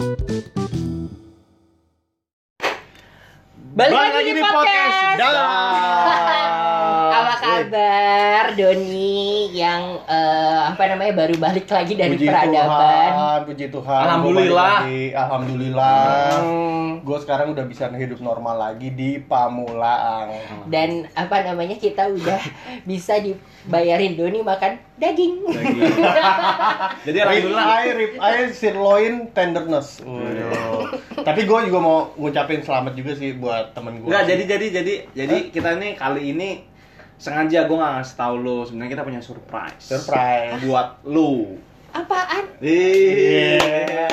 Balik, lagi, di podcast. Dalam. Apa kabar Doni yang eh, apa namanya baru balik lagi dari puji peradaban? Tuhan, puji Tuhan. Alhamdulillah. Balik. Alhamdulillah. Hmm, Gue sekarang udah bisa hidup normal lagi di Pamulang. dan apa namanya kita udah bisa dibayarin Doni makan daging. Jadi Rib alhamdulillah. eye, rib eye, sirloin, tenderness. Waduh. Tapi gue juga mau ngucapin selamat juga sih buat temen gue. Enggak, jadi jadi jadi jadi kita nih kali ini sengaja gue nggak ngasih tahu lu sebenarnya kita punya surprise. surprise. buat lu. Apaan? Iya.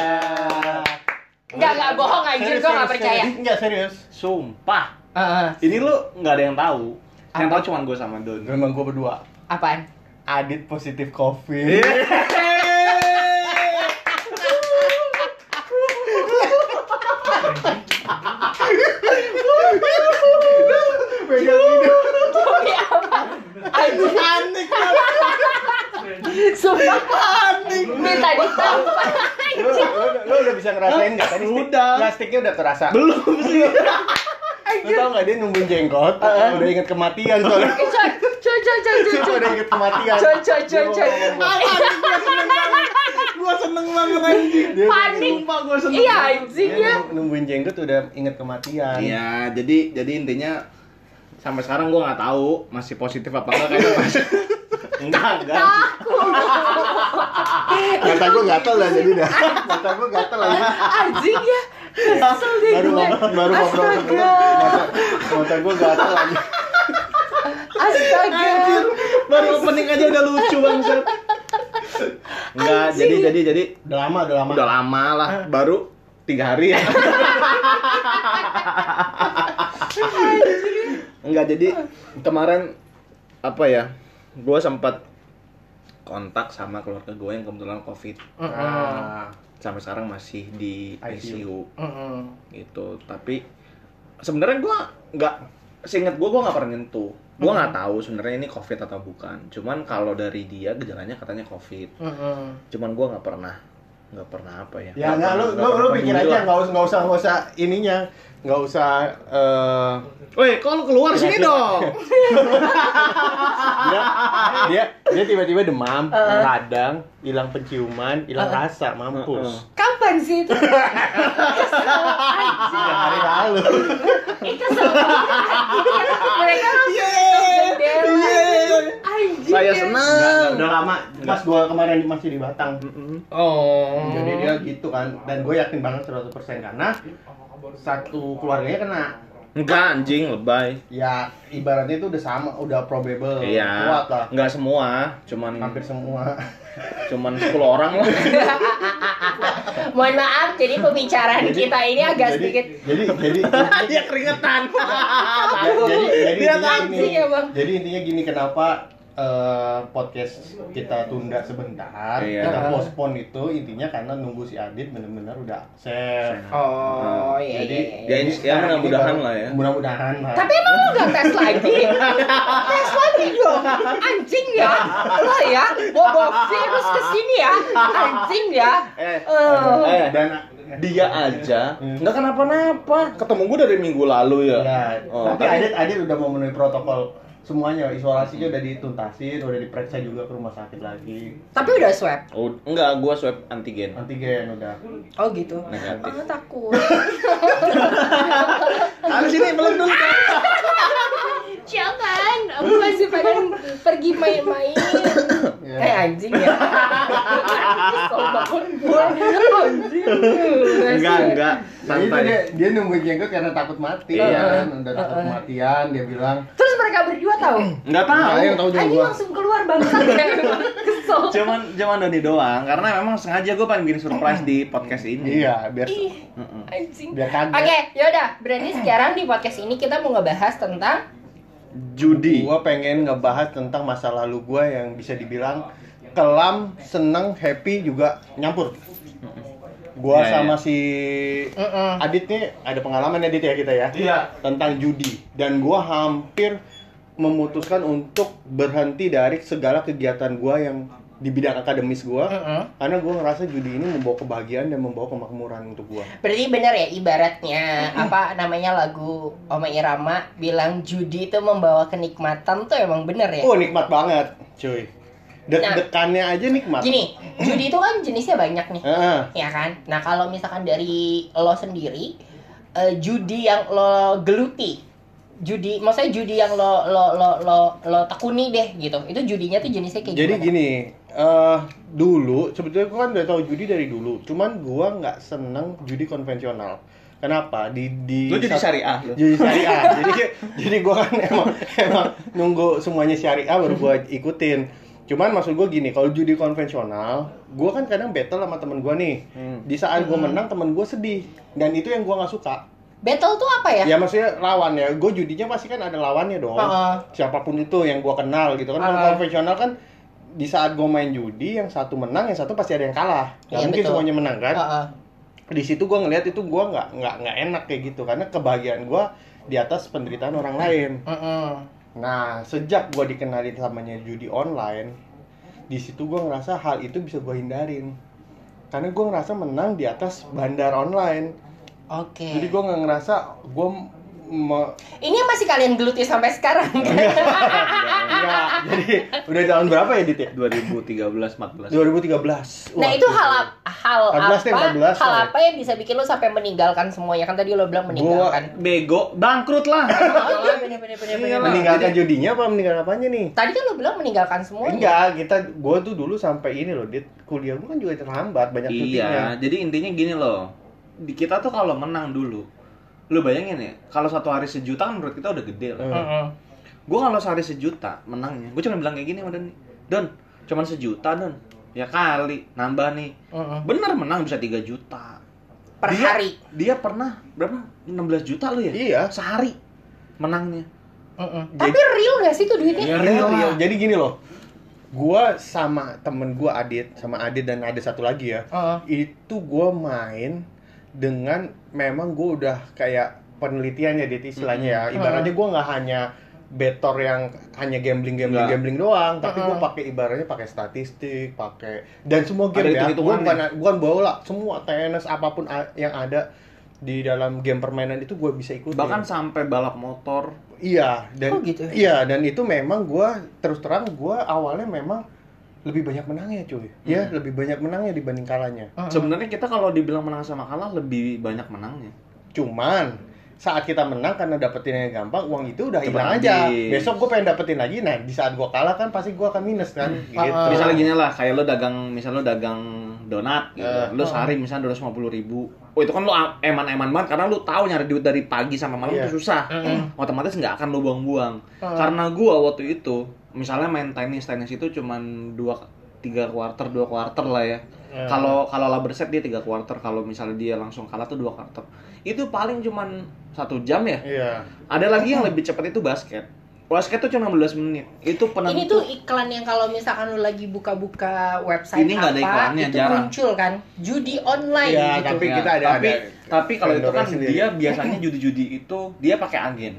Enggak enggak bohong anjir gua enggak percaya. Enggak serius. Sumpah. Heeh. Ini lu nggak ada yang tahu. Yang Apa? tahu cuma gue sama Don. Memang gue berdua. apaan? Adit positif COVID. Apa? Anjir. Panik. Sumpah panik. Minta ditampar. Lu, lu udah bisa ngerasain nggak tadi? Udah. Plastiknya udah terasa. Belum sih. Lu tau nggak dia nungguin jenggot? Udah inget kematian soalnya. Eh, coy, coy, coy, coy, coy, udah inget kematian. Coy, coy, coy, coy. Gua seneng banget anjing. Dia Panik. Sumpah gue seneng. Iya anjing ya. nung- nungguin jenggot udah inget kematian. Iya, jadi jadi intinya sampai sekarang gue nggak tahu masih positif apa enggak kayaknya masih enggak enggak Mata gua gatel lah jadi dah. Mata gua gatel lagi. Anjing ya. Kesel deh Baru gue. baru ngobrol. Mata, mata gua gatel lagi. Astaga. baru opening aja udah lucu banget enggak jadi jadi jadi Udah lama, udah lama. udah lama lah baru tiga hari ya enggak jadi kemarin apa ya gue sempat kontak sama keluarga gue yang kebetulan covid. Ah, sampai sekarang masih di ICU. ICU Mm-mm. gitu. Tapi sebenarnya gue nggak seingat gue gue nggak pernah nyentuh. Gue nggak tahu sebenarnya ini covid atau bukan. Cuman kalau dari dia gejalanya katanya covid. Mm-mm. cuman gue nggak pernah nggak pernah apa ya Ya enggak lu lu, lu pikir aja lah. enggak usah enggak usah enggak usah ininya. Enggak usah eh Woi, kalau keluar sini Kira-kira. dong. dia dia dia tiba-tiba demam, radang, hilang penciuman, hilang rasa, mampus. Kapan sih itu? Tiga hari lalu. Eh, kesel banget. Mereka langsung jendela. Anjing. Saya ya. senang. Udah, udah lama. Pas gua kemarin masih di Batang. Oh. Jadi dia gitu kan. Dan gue yakin banget 100% karena satu keluarganya kena. Enggak anjing, lebay. Ya ibaratnya itu udah sama, udah probable. Iya. Kuat lah. Enggak semua, cuman Hampir semua. cuman 10 orang lah. Mohon maaf, jadi pembicaraan Jadi- kita ini agak jadi, sedikit Jadi jadi Dia keringetan. Ya, jadi jadi Dia intinya gini, emang. jadi intinya gini kenapa eh, podcast kita tunda sebentar Iya. kita postpone itu intinya karena nunggu si Adit benar-benar udah safe Oh, iya, jadi iya, iya. Ya, ya, mudah-mudahan lah ya. mudah-mudahan lah Tapi emang lu gak tes lagi? tes lagi dong Anjing ya Lo ya Mau bawa virus ke sini ya Anjing ya Eh, Eh. eh, dan dia aja Hmm. nggak kenapa-napa. Ketemu gue dari minggu lalu ya. ya, Oh, tapi Adit Adit udah memenuhi protokol semuanya isolasinya udah dituntasin udah diperiksa juga ke rumah sakit lagi Tapi udah swab Oh, enggak, gua swab antigen. antigen udah Oh gitu Negatif. Ah, takut Harus ini belum dulu. Jangan Aku masih pengen pergi main-main Ya. Eh anjing ya banget gue Anjing Enggak, enggak. Itu Santai. dia, dia nungguin jenggot karena takut mati Iya. kan udah takut kematian dia bilang Terus mereka berdua tahu Enggak tahu. Nggak, yang tahu juga gua langsung keluar bangsat ya Kesel Cuman cuman Doni doang karena memang sengaja gue pengen bikin surprise di podcast ini. iya biar Ih Heeh. anjing biar kaget Oke, yaudah. Berarti sekarang di podcast ini kita mau ngebahas tentang Judi. gua pengen ngebahas tentang masa lalu gua yang bisa dibilang kelam seneng happy juga nyampur gua Iya, sama iya. si. Adit nih ada pengalaman Adit ya kita ya Iya. tentang judi dan gua hampir memutuskan untuk berhenti dari segala kegiatan gua yang di bidang akademis gua Mm-mm. karena gua ngerasa judi ini membawa kebahagiaan dan membawa kemakmuran untuk gua Berarti benar ya ibaratnya apa namanya lagu Oma Irama bilang judi itu membawa kenikmatan tuh emang bener ya. oh nikmat banget cuy deg-degannya aja nikmat Gini, judi itu kan jenisnya banyak nih. Heeh. ya kan? Nah kalau misalkan dari lo sendiri, eh, judi yang lo geluti, judi, maksudnya judi yang lo lo lo lo lo tekuni deh gitu, itu judinya tuh jenisnya kayak Jadi gimana? gini, eh dulu sebetulnya gua kan udah tahu judi dari dulu, cuman gua nggak seneng judi konvensional. Kenapa? Di di Lu jadi syariah lu. Jadi syariah. jadi jadi gua kan emang emang nunggu semuanya syariah baru gua ikutin. Cuman maksud gua gini, kalau judi konvensional, gua kan kadang battle sama temen gua nih. Hmm. Di saat gua menang, temen gua sedih. Dan itu yang gua nggak suka. Battle tuh apa ya? Ya maksudnya lawan ya. Gue judinya pasti kan ada lawannya dong. Heeh. Siapa pun itu yang gua kenal gitu kan. Kalau Heeh. konvensional kan di saat gue main judi yang satu menang yang satu pasti ada yang kalah Nggak Iya, mungkin betul. semuanya menang kan Heeh. di situ gue ngelihat itu gue nggak nggak nggak enak kayak gitu karena kebahagiaan gue di atas penderitaan orang lain Mm-mm. nah sejak gue dikenalin samanya judi online di situ gue ngerasa hal itu bisa gue hindarin karena gue ngerasa menang di atas bandar online Oke. jadi gue nggak ngerasa gue me- Ini masih kalian geluti sampai sekarang kan? Enggak, jadi udah tahun berapa ya Dit ya? 2013 14. 2013. Nah Wah, itu hal hal 14 apa? deh, 14 hal ya. apa yang bisa bikin lo sampai meninggalkan semuanya kan tadi lo bilang meninggalkan. Bego, bangkrut lah. Oh iya bener bener bener Iya bener. lah. meninggalkan judinya apa meninggalkan apanya nih? Tadi kan lo bilang meninggalkan semuanya. Enggak, kita gua tuh dulu sampai ini loh, Dit. Kuliah gua kan juga terhambat banyak cutinya. Iya, jadi intinya gini loh. Di kita tuh kalau menang dulu, lu bayangin ya, kalau satu hari sejuta kan menurut kita udah gede lah. Hmm. Gue kalau sehari sejuta menangnya, gue cuma bilang kayak gini sama Don, Don, cuman sejuta Don, ya kali nambah nih, bener menang bisa 3 juta. Per Dia- hari. Dia pernah berapa? 16 juta lu ya? Iya. Sehari menangnya. Mm-mm. Jadi- Tapi real gak sih tuh duitnya? Iya. Real, Real. Jadi gini loh. Gua sama temen gua Adit, sama Adit dan ada satu lagi ya. Heeh. Itu gua main dengan memang gua udah kayak penelitian ya Dit istilahnya ya. Ibaratnya gua nggak hanya betor yang hanya gambling gambling Nggak. gambling doang, tapi gua pakai ibaratnya pakai statistik, pakai dan semua game Ada ya. Hitung-hitungannya. bukan bukan bola, semua tenis apa pun a- yang ada di dalam game permainan itu gua bisa ikutin. Bahkan sampai balap motor. Iya, dan Oh, gitu ya? iya dan itu memang gua terus terang gua awalnya memang lebih banyak menangnya cuy. Ya, lebih banyak menangnya dibanding kalahnya. Sebenarnya kita kalau dibilang menang sama kalah lebih banyak menangnya. Cuman saat kita menang karena dapetinnya gampang, uang itu udah hilang aja. Besok gue pengen dapetin lagi. Nah, di saat gua kalah kan pasti gua akan minus kan. Gitu. Ah. Misalnya gini lah, kayak lo dagang, misal lo dagang donat, gitu. Lo sehari misalnya 250 ribu. Oh itu kan lo eman-eman banget karena lo tahu nyari duit dari pagi sampai malam Iya. itu susah. Mm-mm. Otomatis nggak akan lo buang-buang. Hmm. Karena gua waktu itu, misalnya main tenis, tenis itu cuman dua tiga quarter dua quarter lah ya. Hmm. Kalau kalau laba set dia tiga quarter, kalau misalnya dia langsung kalah tuh dua quarter. Itu paling cuman satu jam ya. Iya. Ada lagi yang lebih cepat itu basket. Basket tuh cuma 15 menit. Itu penentu. Ini tuh iklan yang kalau misalkan lu lagi buka-buka website Ini nggak ada iklannya, itu jarang. muncul kan judi online Iya, gitu. tapi Ya, kita ada tapi ada tapi kalau itu kan sendiri. dia biasanya judi-judi itu dia pakai agen.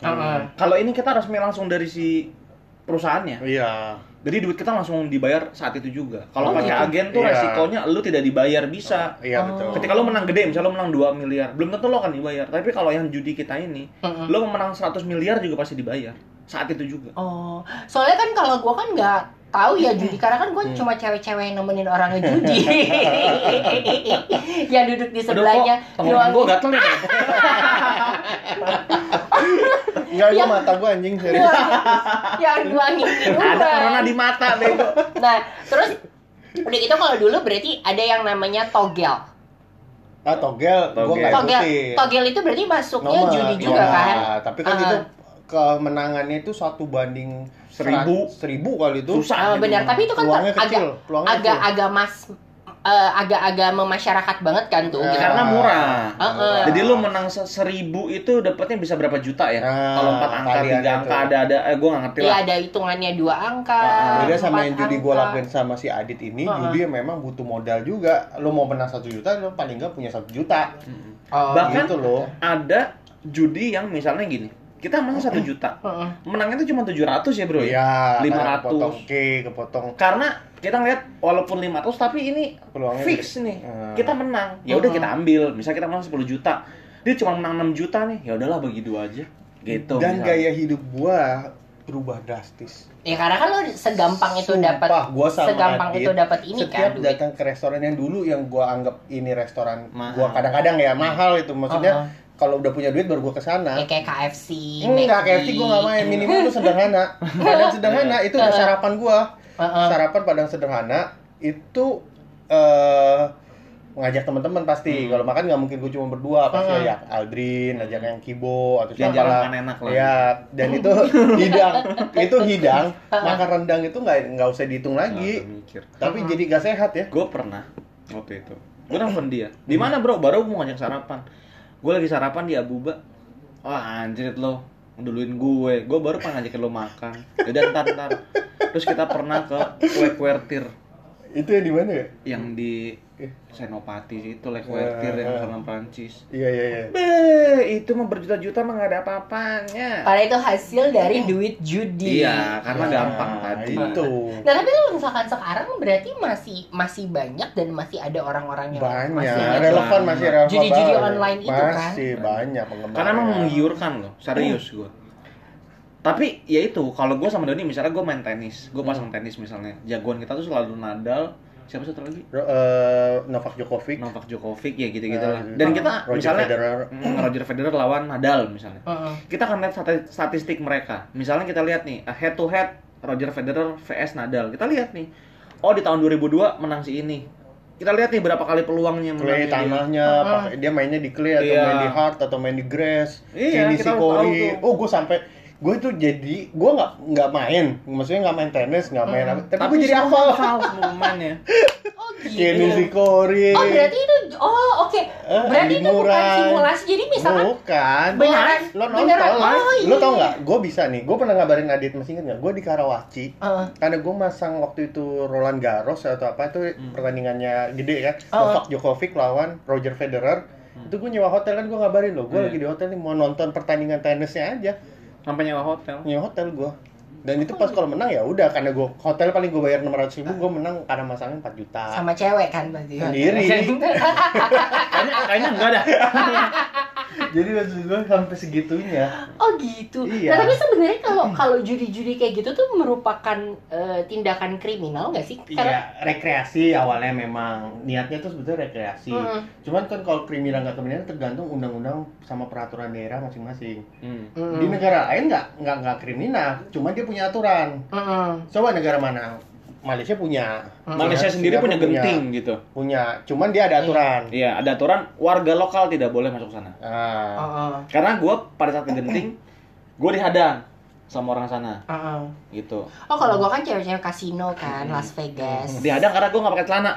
Heeh. Kalau ini kita resmi langsung dari si perusahaannya. Iya. Jadi duit kita langsung dibayar saat itu juga. Kalau Oh, pakai gitu? agen tuh Iya. resikonya lu tidak dibayar bisa. Iya Oh. betul. Ketika lo menang gede, misalnya lo menang 2 miliar, belum tentu lo akan dibayar. Tapi kalau yang judi kita ini, Heeh. lo menang 100 miliar juga pasti dibayar. Saat itu juga. Oh, soalnya kan kalau gua kan nggak tahu ya judi karena kan gua cuma cewek-cewek yang nemenin orang ngejudi. yang duduk di sebelahnya Aduh, kok tenggorokan gue gatel nih. Enggak, gua Yang- mata gua anjing serius. nuangin- yang nuangin Ada minuman. corona di mata, bego. Nah, terus udah gitu kalau dulu berarti ada yang namanya togel. Ah, togel, gua Togel. nggak Togel, togel itu berarti masuknya Nomor, judi juga iya. kan? Tapi kan Ah. itu kemenangannya itu satu banding Seribu. seribu kali itu. Susah. Ah, gitu. benar, tapi itu kan kecil, agak peluangnya agak kecil. agak mas eh, agak-agak memasyarakat banget kan tuh. Ya. gitu. Karena murah. Heeh. Jadi lu menang se- seribu itu dapatnya bisa berapa juta ya? Nah, Kalau empat angka, tiga itu. angka ada ada, eh gue nggak ngerti Iya lah. ada hitungannya dua angka. Ah, Beda sama yang judi angka. lakuin sama si Adit ini, Ah. judi memang butuh modal juga. Lo mau menang satu juta, lo paling nggak punya satu juta. Oh, Bahkan gitu loh. ada judi yang misalnya gini, kita masa satu juta Heeh. menangnya itu cuma 700 ya bro ya Iya, 500. kepotong K, kepotong karena kita ngeliat walaupun 500 tapi ini Peluangnya fix nih Hmm. kita menang ya udah kita ambil misalnya kita menang 10 juta dia cuma menang 6 juta nih ya udahlah bagi dua aja gitu dan misalnya. gaya hidup gua berubah drastis. Ya karena kan lo segampang itu dapat gua sama segampang Adit, itu dapat ini setiap kan duit. datang ke restoran yang dulu yang gua anggap ini restoran Mahal. gua kadang-kadang ya mahal itu maksudnya Uh-uh. Kalau udah punya duit baru gua ke sana Ya kayak KFC, enggak McD. KFC gua nggak main. Minimal tuh sederhana. Padang sederhana itu udah sarapan gua. Heeh. sarapan padang sederhana itu eh ngajak teman-teman pasti. Hmm. kalau makan nggak mungkin gue cuma berdua. Pasti Hmm. ya Aldrin ajak yang Kibo atau Yang siapa lah. enak lah. ya dan itu hidang. Itu hidang. Makan rendang itu nggak nggak usah dihitung lagi. tapi Hmm. jadi gak sehat ya. Gue pernah waktu itu. Gue nelfon dia. Di mana bro? Baru mau ngajak sarapan gue lagi sarapan di Abuba. Wah anjir lo duluin gue. Gue baru pengen ngajakin lo makan. Udah ntar ntar. Terus kita pernah ke kue kuertir itu yang di mana ya? Yang di Senopati itu Le Kuertir yang sama Prancis iya iya iya. Beh, itu mah berjuta-juta mah gak ada apa-apanya. Padahal itu hasil dari duit judi. Iya, karena Nah, gampang tadi. itu. Nah tapi kalau misalkan sekarang berarti masih masih banyak dan masih ada orang-orang yang banyak. masih relevan masih relevan Judi-judi online itu kan. masih banyak penggemar Karena emang menggiurkan loh, serius gue. Tapi ya itu, kalau gue sama Doni misalnya gue main tenis, gue pasang tenis misalnya, jagoan kita tuh selalu Nadal, siapa satu lagi? Eh, Novak Djokovic Novak Djokovic ya gitu-gitu Eh, lah. Dan kita Roger misalnya Federer. mm, Roger Federer lawan Nadal misalnya. Heeh. Kita akan lihat stati- statistik mereka. Misalnya kita lihat nih, head to head Roger Federer vs Nadal. Kita lihat nih. Oh, di tahun 2002 menang si ini. Kita lihat nih berapa kali peluangnya clay dia. tanahnya pakai dia mainnya di clay atau Iya. main di hard atau main di grass Iya, tahu tuh. oh gue sampai gue itu jadi gue nggak nggak main. Maksudnya nggak main tenis nggak main apa. Tapi, gue jadi hafal. hafal semua pemainnya. Oh gitu. Kenny Sikori Oh berarti itu oh oke. Eh, berarti itu bukan simulasi. Jadi misalkan bukan. Beneran? Lo nonton. Beneran? Oh iya. lo tau nggak? Gue bisa nih. Gue pernah ngabarin Adit masih inget nggak? Gue di Karawaci. Heeh. karena gue masang waktu itu Roland Garros atau apa itu pertandingannya gede kan Oh. Novak Djokovic lawan Roger Federer. Itu gue nyewa hotel kan gue ngabarin lo gue Iya. lagi di hotel nih mau nonton pertandingan tenisnya aja Sampai nyewa hotel. nyewa hotel gue dan itu pas kalau menang ya udah karena gue hotel paling gue bayar 600 ribu gue menang karena masangnya 4 juta sama cewek kan pasti. Sendiri. Kayaknya kayaknya enggak dah. jadi maksud gue sampai segitunya Oh gitu. Iya. Nah, tapi sebenarnya kalau kalau judi-judi kayak gitu tuh merupakan eh, tindakan kriminal nggak sih? Iya, rekreasi awalnya memang niatnya tuh sebetulnya rekreasi. Hmm. Cuman kan kalau kriminal nggak kriminal tergantung undang-undang sama peraturan daerah masing-masing. Hmm. Mm. Di negara lain nggak nggak nggak kriminal, cuman dia punya aturan. Mm-mm. Coba negara mana? Malaysia punya. Hmm. Malaysia sendiri punya genting gitu. Punya, cuman dia ada aturan. Iya, ada aturan warga lokal tidak boleh masuk sana. Ah. Heeh. Karena gue pada saat ke genting, gue dihadang sama orang sana, Heeh. gitu. Oh kalau gua kan cewek-cewek kasino kan Las Vegas. Dihadang karena gue nggak pakai celana.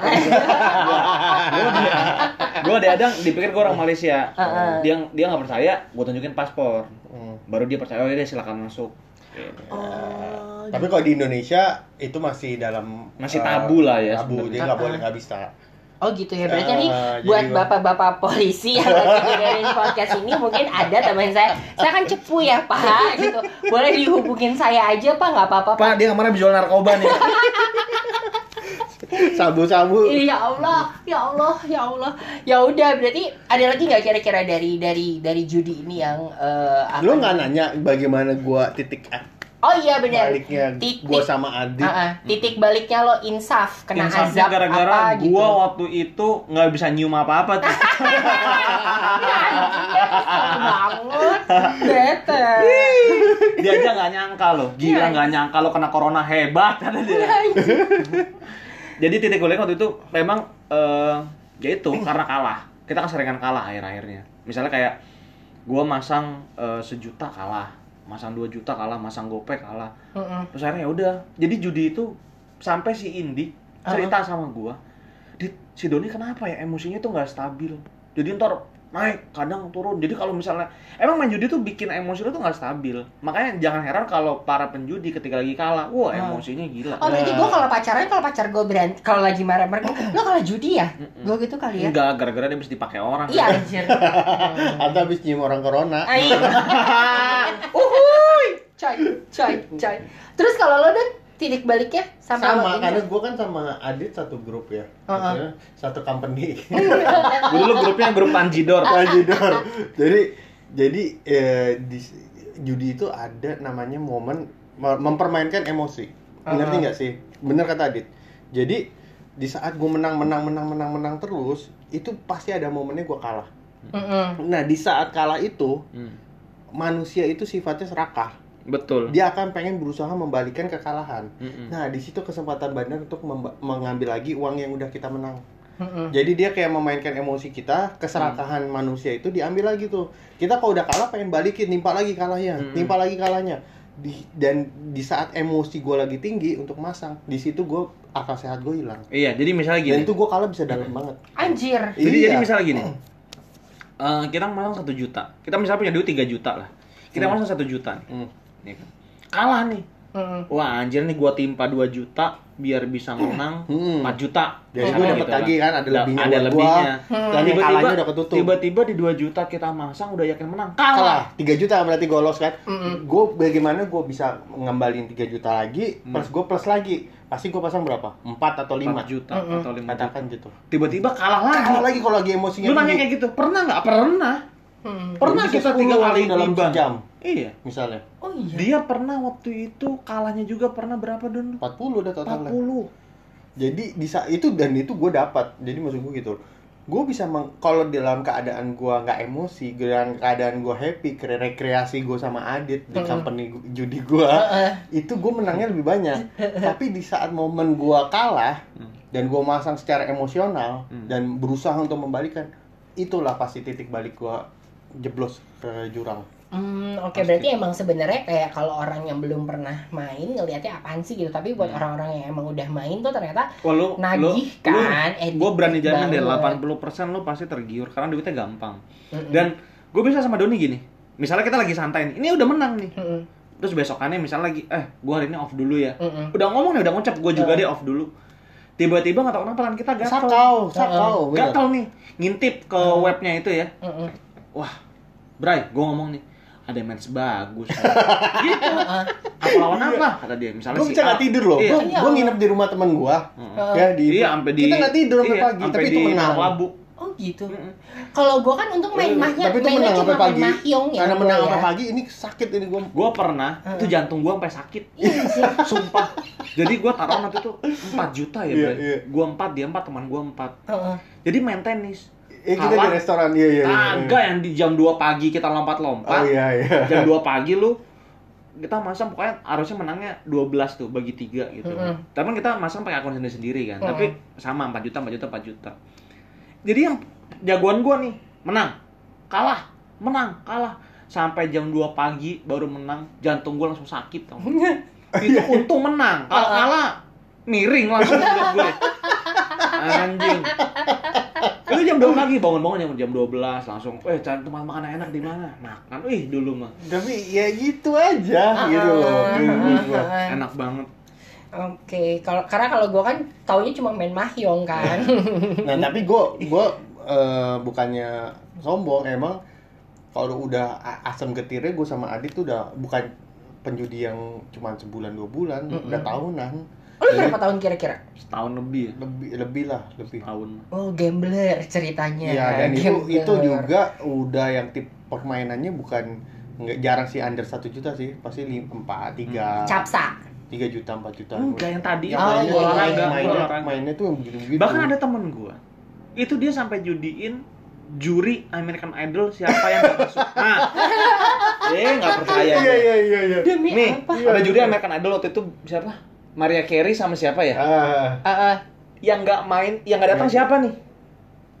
gue dihadang, dipikir gue orang Malaysia. Heeh. Dia dia nggak percaya, gue tunjukin paspor. Hmm. Baru dia percaya, oh ya silakan masuk. Gitu. Oh. Tapi kalau di Indonesia itu masih dalam Masih eh, tabu lah ya Tabu, sebenarnya. jadi nggak boleh nggak bisa. Oh gitu ya. Berarti nih Ah, jadi buat bapak-bapak polisi yang lagi dengerin podcast ini mungkin ada teman saya. Saya kan cepu ya Pak gitu. Boleh dihubungin saya aja Pak nggak apa-apa Pak. Pak, dia kemarin jual narkoba nih. Sabu-sabu. Ya Allah, ya Allah, ya Allah. Ya udah, berarti ada lagi nggak kira-kira dari dari dari judi ini yang eh, apa Lu nggak nanya bagaimana gua titik Oh iya benar. baliknya Titik- gua sama Adit. Ah, ah. titik baliknya lo insaf kena Insafnya azab gara-gara apa gitu. gua waktu itu nggak bisa nyium apa-apa tuh. Banget. Bete. dia aja nggak nyangka loh. Gila Iya. nggak nyangka lo kena corona hebat kata dia. Jadi titik balik waktu itu memang eh, ya itu karena kalah. Kita keseringan kalah akhir-akhirnya. Misalnya kayak gua masang eh, sejuta kalah, masang 2 juta kalah, masang gopek kalah. Mm-mm. Terus akhirnya ya udah. Jadi judi itu sampai si Indi cerita sama gua, "Dit, si Doni kenapa ya emosinya tuh nggak stabil. Jadi ntar naik kadang turun jadi kalau misalnya emang main judi tuh bikin emosi lu tuh nggak stabil makanya jangan heran kalau para penjudi ketika lagi kalah wah Hmm. emosinya gila Oh berarti gue kalau pacaran kalau pacar gue berani kalau lagi marah-marah lo kalah judi ya? Mm-mm. Gue gitu kali ya? enggak gara-gara dia mesti dipakai orang Iya anjir. Atau habis nyium orang corona. Uhuy. Coy, coy, coy. Terus kalau lo dan titik baliknya sama, Sama, karena gue kan sama Adit satu grup ya. Uh-uh. Maksudnya satu company. Dulu grupnya grup Panjidor Lanjidor. jadi jadi eh, di judi itu ada namanya momen me- mempermainkan emosi. Ngerti Uh-uh. nggak sih? Bener kata Adit. Jadi di saat gue menang menang menang menang menang terus itu pasti ada momennya gue kalah. Mm-mm. Nah di saat kalah itu Hmm, manusia itu sifatnya serakah. Betul Dia akan pengen berusaha membalikan kekalahan. Mm-mm. Nah di situ kesempatan benar untuk memba- mengambil lagi uang yang udah kita menang. Mm-mm. Jadi dia kayak memainkan emosi kita, keserakahan manusia itu diambil lagi tuh. Kita kalau udah kalah pengen balikin, nimpa lagi kalahnya, Mm-mm. nimpa lagi kalahnya. Di, dan di saat emosi gue lagi tinggi untuk masang, di situ gue akal sehat gue hilang. iya jadi misalnya gini Dan itu gue kalah bisa dalam banget. Anjir. Jadi Iya. jadi misalnya gini, eh, kita masang satu juta, kita misalnya punya duit 3 juta lah, kita Hmm. masang satu juta nih, Hmm. Ya kan? kalah nih, Mm-mm. wah anjir nih gua timpa 2 juta biar bisa menang Hmm. 4 juta. Jadi gue dapat gitu lagi kan, ada Da- lebihnya ada lebihnya. Dan yang kalahnya udah ketutup. Tiba-tiba di 2 juta kita masang udah yakin menang, kalah kalah. 3 juta berarti gue loss kan Mm-mm. gue bagaimana gue bisa ngembalin 3 juta lagi Hmm. plus gue plus lagi pasti gue pasang berapa 4 atau 5 5 juta Mm-mm. atau 5 juta. katakan gitu Tiba-tiba kalah lagi. kalah lagi kalau lagi emosinya Lu nanya kayak gitu, pernah nggak? Pernah. Mm. Pernah kita 10 tiga kali dalam imbang. Iya. misalnya Oh iya. Dia pernah waktu itu kalahnya juga pernah berapa dulu? 40 udah totalnya 40. jadi di saat itu dan itu gue dapat jadi maksud gue gitu gue bisa meng, kalau dalam keadaan gue nggak emosi dalam keadaan gue happy kre- rekreasi gue sama Adit di Mm-mm. company judi gue Heeh. itu gue menangnya lebih banyak tapi di saat momen gue kalah Hmm. dan gue masang secara emosional Hmm. dan berusaha untuk membalikan itulah pasti titik balik gue jeblos ke jurang Hmm, oke Pasti. berarti emang sebenarnya kayak kalau orang yang belum pernah main ngelihatnya apaan sih gitu tapi buat Hmm. orang-orang yang emang udah main tuh ternyata Wah lu, Nagih lu, kan, gue berani jamin deh, banget. 80% lu pasti tergiur karena duitnya gampang. Mm-mm. Dan gue bisa sama Doni gini, misalnya kita lagi santai nih, ini udah menang nih. Mm-mm. Terus besokannya misalnya lagi, eh gue hari ini off dulu ya. Mm-mm. Udah ngomong nih, udah ngucap, gue juga Hmm. deh off dulu. Tiba-tiba nggak tahu kenapa kan kita gatel. sakau sakau. Gatel nih, ngintip ke Hmm. webnya itu ya. Mm-mm. Wah, Bray, gue ngomong nih, ada match bagus. gitu. Heeh. Apa lawan apa? Kata dia. Misalnya gue si bisa A. nggak tidur loh Iya. gue Iya. gue nginep di rumah temen gue Heeh. ya di Iya, sampai di kita nggak tidur sampai iya, pagi tapi itu menang Labu. Oh gitu. Kalau gua kan untung main mahnya, tapi itu menang sampai pagi main mahyong ya. karena menang ya. sampai pagi ini sakit ini gue Gue pernah, itu jantung gue sampai sakit. Iya sih. Sumpah. Jadi gue taruh waktu itu 4 juta ya, Iya, Bray. iya. Gue 4, dia 4, teman gue 4. Heeh. Jadi main tenis. Eh kita di restoran iya iya iya. Kagak yang di jam 2 pagi kita lompat-lompat. oh iya iya Jam 2 pagi lu kita masang pokoknya harusnya menangnya 12 tuh bagi 3 gitu. Mm-mm. Tapi kan kita masang pakai akun sendiri-sendiri kan. Mm-mm. Tapi sama 4 juta, 4 juta, 4 juta. Jadi yang jagoan gua nih menang, kalah, menang, kalah. Sampai jam 2 pagi baru menang, jantung gua langsung sakit tau. Itu untung menang. Kalau kalah miring langsung gue. Anjing. Itu jam 2 pagi bangun-bangun jam jam 12 langsung, "Eh, cari tempat makan enak di mana?" Makan. Ih, dulu mah tapi ya gitu aja gitu loh menurut gua. Heeh. enak banget. Oke, kalau karena kalau gua kan taunya cuma main mahjong kan. nah tapi gue gue eh, bukannya sombong emang kalau udah asam getirnya gue sama Adit tuh udah bukan penjudi yang cuma sebulan dua bulan Mm-mm. udah tahunan lu berapa tahun kira-kira? Setahun lebih ya. lebih lebih lah lebih Tahun. Oh, gambler ceritanya. Iya dan itu Gambler. itu juga udah yang tip permainannya bukan nggak jarang sih under satu juta sih pasti lim- empat tiga capsa. tiga juta empat juta Enggak yang tadi yang Oh, mainnya, iya, mainnya, iya, mainnya, olahraga. mainnya tuh yang begitu begitu Bahkan ada temen gua. Itu dia sampai judiin juri American Idol siapa yang gak masuk. Nah, eh nggak percaya. iya iya iya iya Demi Nih, apa? ada juri American Idol waktu itu siapa? Maria Carey sama siapa ya? ah Ah, ah. Yang nggak main, yang nggak datang siapa nih?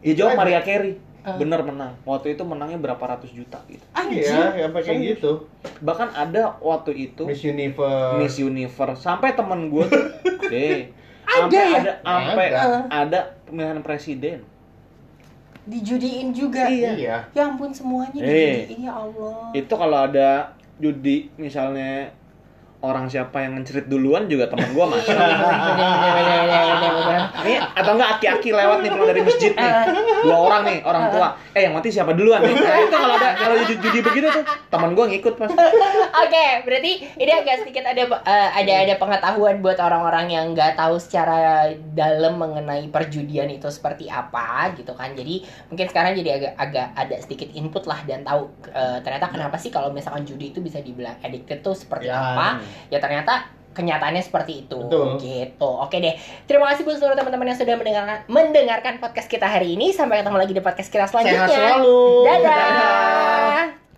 Ya jawab Maria Carey. Ah. Bener menang. Waktu itu menangnya berapa ratus juta gitu. Anjir. iya sampai kayak gitu Bahkan ada waktu itu Miss Universe Miss Universe sampai temen gue tuh deh Ada ya? ada sampai Ada. ada pemilihan presiden dijudiin juga. Iya. Ya ampun semuanya Eh. dijudiin ya Allah. Itu kalau ada judi misalnya orang siapa yang ngencerit duluan juga teman gua masuk. Ini atau enggak aki-aki lewat nih pulang dari masjid nih. Dua orang nih, orang tua. Eh yang mati siapa duluan nih? Nah, itu kalau ada kalau judi, judi begitu tuh teman gua ngikut pas. Oke, berarti ini agak sedikit ada eh, ada ada pengetahuan buat orang-orang yang nggak tahu secara dalam mengenai perjudian itu seperti apa gitu kan. Jadi mungkin sekarang jadi agak agak ada sedikit input lah dan tahu eh, ternyata kenapa sih kalau misalkan judi itu bisa dibilang addicted tuh seperti Ya. apa. Ya ternyata kenyataannya seperti itu Betul. gitu oke deh terima kasih buat seluruh teman-teman yang sudah mendengarkan mendengarkan podcast kita hari ini sampai ketemu lagi di podcast kita selanjutnya Sehat selalu. dadah.